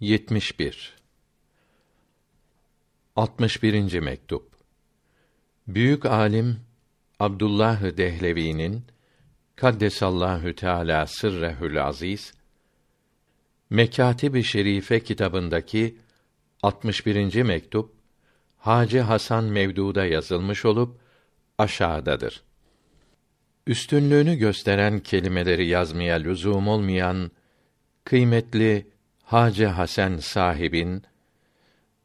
71 61. mektup Büyük alim Abdullah Dehlevi'nin Kaddesallahu Teala sırrehül aziz Mekatib-i Şerife kitabındaki 61. mektup Hacı Hasan Mevdu'da yazılmış olup aşağıdadır. Üstünlüğünü gösteren kelimeleri yazmaya lüzum olmayan kıymetli Hacı Hasan sahibin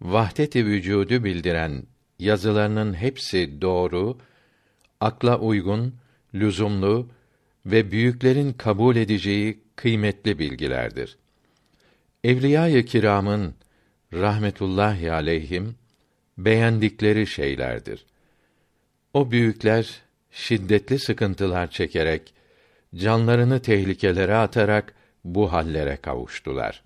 vahdet-i vücudu bildiren yazılarının hepsi doğru, akla uygun, lüzumlu ve büyüklerin kabul edeceği kıymetli bilgilerdir. Evliya-i kiramın rahmetullahi aleyhim beğendikleri şeylerdir. O büyükler şiddetli sıkıntılar çekerek canlarını tehlikelere atarak bu hallere kavuştular.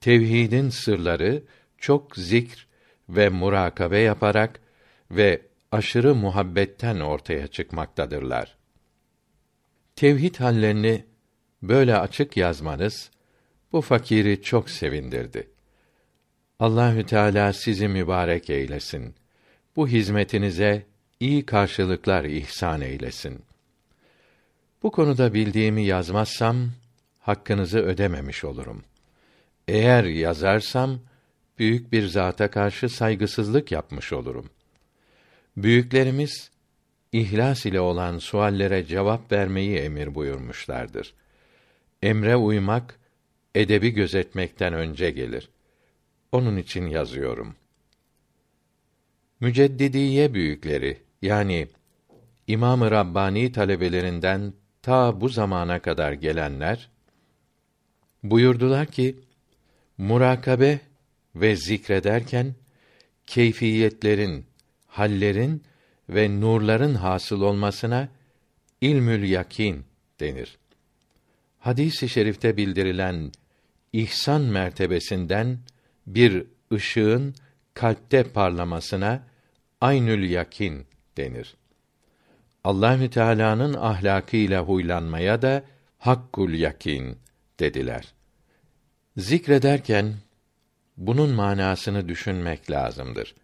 Tevhidin sırları çok zikr ve murakabe yaparak ve aşırı muhabbetten ortaya çıkmaktadırlar. Tevhid hallerini böyle açık yazmanız bu fakiri çok sevindirdi. Allahü Teala sizi mübarek eylesin. Bu hizmetinize iyi karşılıklar ihsan eylesin. Bu konuda bildiğimi yazmazsam hakkınızı ödememiş olurum. Eğer yazarsam büyük bir zata karşı saygısızlık yapmış olurum. Büyüklerimiz ihlas ile olan suallere cevap vermeyi emir buyurmuşlardır. Emre uymak edebi gözetmekten önce gelir. Onun için yazıyorum. Müceddidiye büyükleri yani İmam-ı Rabbani talebelerinden ta bu zamana kadar gelenler buyurdular ki murakabe ve zikrederken keyfiyetlerin, hallerin ve nurların hasıl olmasına ilmül yakin denir. Hadis-i şerifte bildirilen ihsan mertebesinden bir ışığın kalpte parlamasına aynül yakin denir. Allahü Teala'nın ahlakıyla huylanmaya da hakkul yakin dediler. Zikrederken bunun manasını düşünmek lazımdır.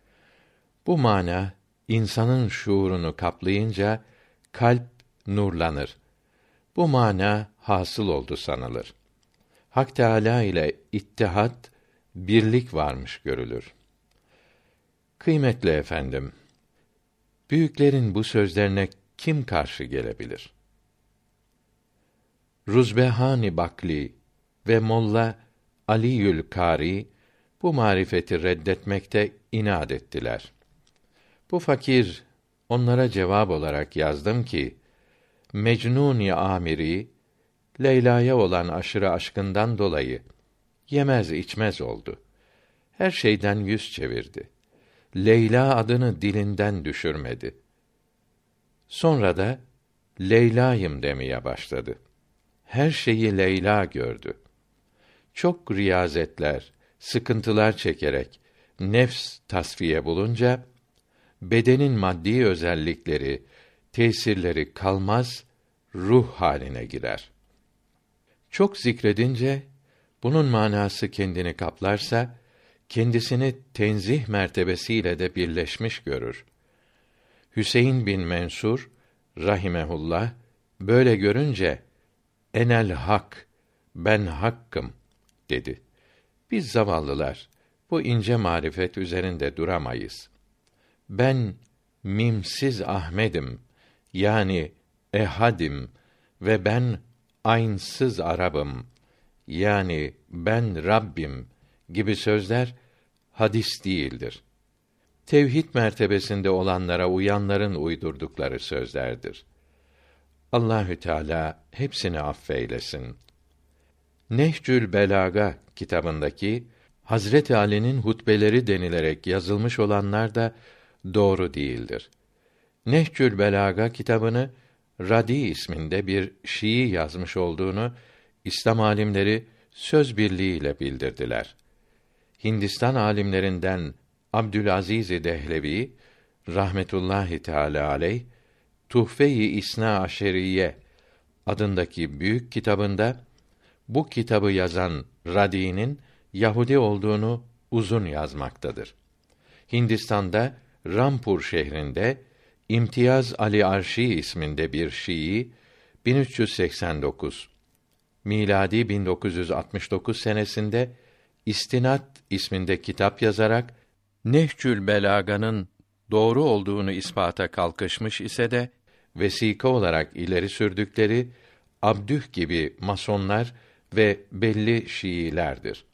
Bu mana insanın şuurunu kaplayınca kalp nurlanır. Bu mana hasıl oldu sanılır. Hak Teâlâ ile ittihat, birlik varmış görülür. Kıymetli efendim, büyüklerin bu sözlerine kim karşı gelebilir? Ruzbehani Bakli ve Molla Aliül Kari bu marifeti reddetmekte inat ettiler. Bu fakir onlara cevap olarak yazdım ki Mecnuni Amiri Leyla'ya olan aşırı aşkından dolayı yemez içmez oldu. Her şeyden yüz çevirdi. Leyla adını dilinden düşürmedi. Sonra da Leyla'yım demeye başladı. Her şeyi Leyla gördü. Çok riyazetler, sıkıntılar çekerek nefs tasfiye bulunca bedenin maddi özellikleri, tesirleri kalmaz, ruh haline girer. Çok zikredince bunun manası kendini kaplarsa kendisini tenzih mertebesiyle de birleşmiş görür. Hüseyin bin Mensur rahimehullah böyle görünce enel hak ben hakkım dedi. Biz zavallılar bu ince marifet üzerinde duramayız. Ben mimsiz Ahmedim yani ehadim ve ben aynsız Arabım yani ben Rabbim gibi sözler hadis değildir. Tevhid mertebesinde olanlara uyanların uydurdukları sözlerdir. Allahü Teala hepsini affeylesin. Nehcül Belaga kitabındaki Hazreti Ali'nin hutbeleri denilerek yazılmış olanlar da doğru değildir. Nehcül Belaga kitabını Radi isminde bir Şii yazmış olduğunu İslam alimleri söz birliğiyle bildirdiler. Hindistan alimlerinden Abdülaziz Dehlevi rahmetullahi teala aleyh Tuhfe-i İsna Aşeriye adındaki büyük kitabında bu kitabı yazan Radi'nin Yahudi olduğunu uzun yazmaktadır. Hindistan'da Rampur şehrinde İmtiyaz Ali Arşi isminde bir Şii 1389 miladi 1969 senesinde İstinat isminde kitap yazarak Nehcül Belaga'nın doğru olduğunu ispata kalkışmış ise de vesika olarak ileri sürdükleri Abdüh gibi masonlar ve belli Şiilerdir.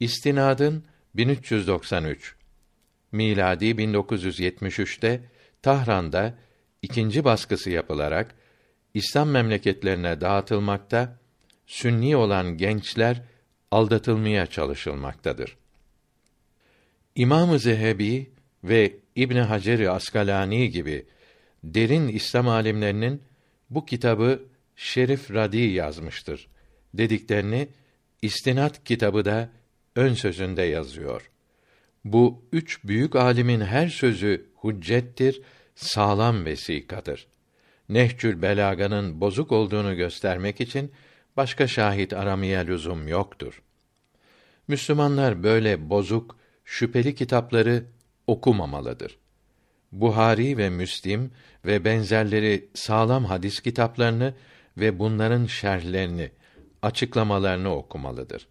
İstinadın 1393 miladi 1973'te Tahran'da ikinci baskısı yapılarak İslam memleketlerine dağıtılmakta, sünni olan gençler aldatılmaya çalışılmaktadır. İmam-ı Zehebi ve İbn Hacer-i Askalani gibi derin İslam alimlerinin bu kitabı Şerif Radi yazmıştır dediklerini İstinat kitabı da ön sözünde yazıyor. Bu üç büyük alimin her sözü hüccettir, sağlam vesikadır. Nehcül Belaga'nın bozuk olduğunu göstermek için başka şahit aramaya lüzum yoktur. Müslümanlar böyle bozuk, şüpheli kitapları okumamalıdır. Buhari ve Müslim ve benzerleri sağlam hadis kitaplarını ve bunların şerhlerini, açıklamalarını okumalıdır.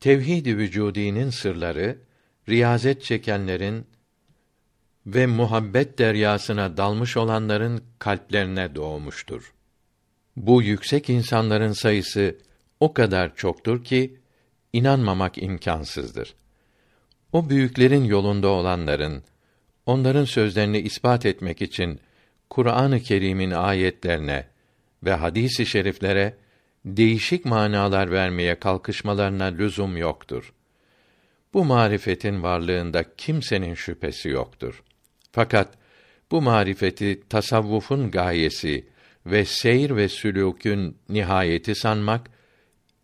Tevhid-i vücudinin sırları riyazet çekenlerin ve muhabbet deryasına dalmış olanların kalplerine doğmuştur. Bu yüksek insanların sayısı o kadar çoktur ki inanmamak imkansızdır. O büyüklerin yolunda olanların onların sözlerini ispat etmek için Kur'an-ı Kerim'in ayetlerine ve hadis-i şeriflere değişik manalar vermeye kalkışmalarına lüzum yoktur. Bu marifetin varlığında kimsenin şüphesi yoktur. Fakat bu marifeti tasavvufun gayesi ve seyir ve sülûkün nihayeti sanmak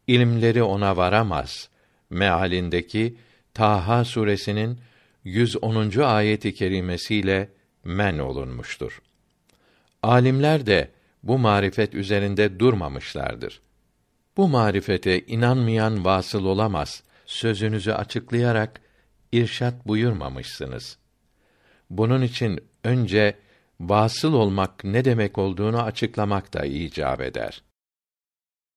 ilimleri ona varamaz. Mealindeki Taha suresinin 110. ayeti kerimesiyle men olunmuştur. Alimler de bu marifet üzerinde durmamışlardır. Bu marifete inanmayan vasıl olamaz sözünüzü açıklayarak irşat buyurmamışsınız. Bunun için önce vasıl olmak ne demek olduğunu açıklamak da icap eder.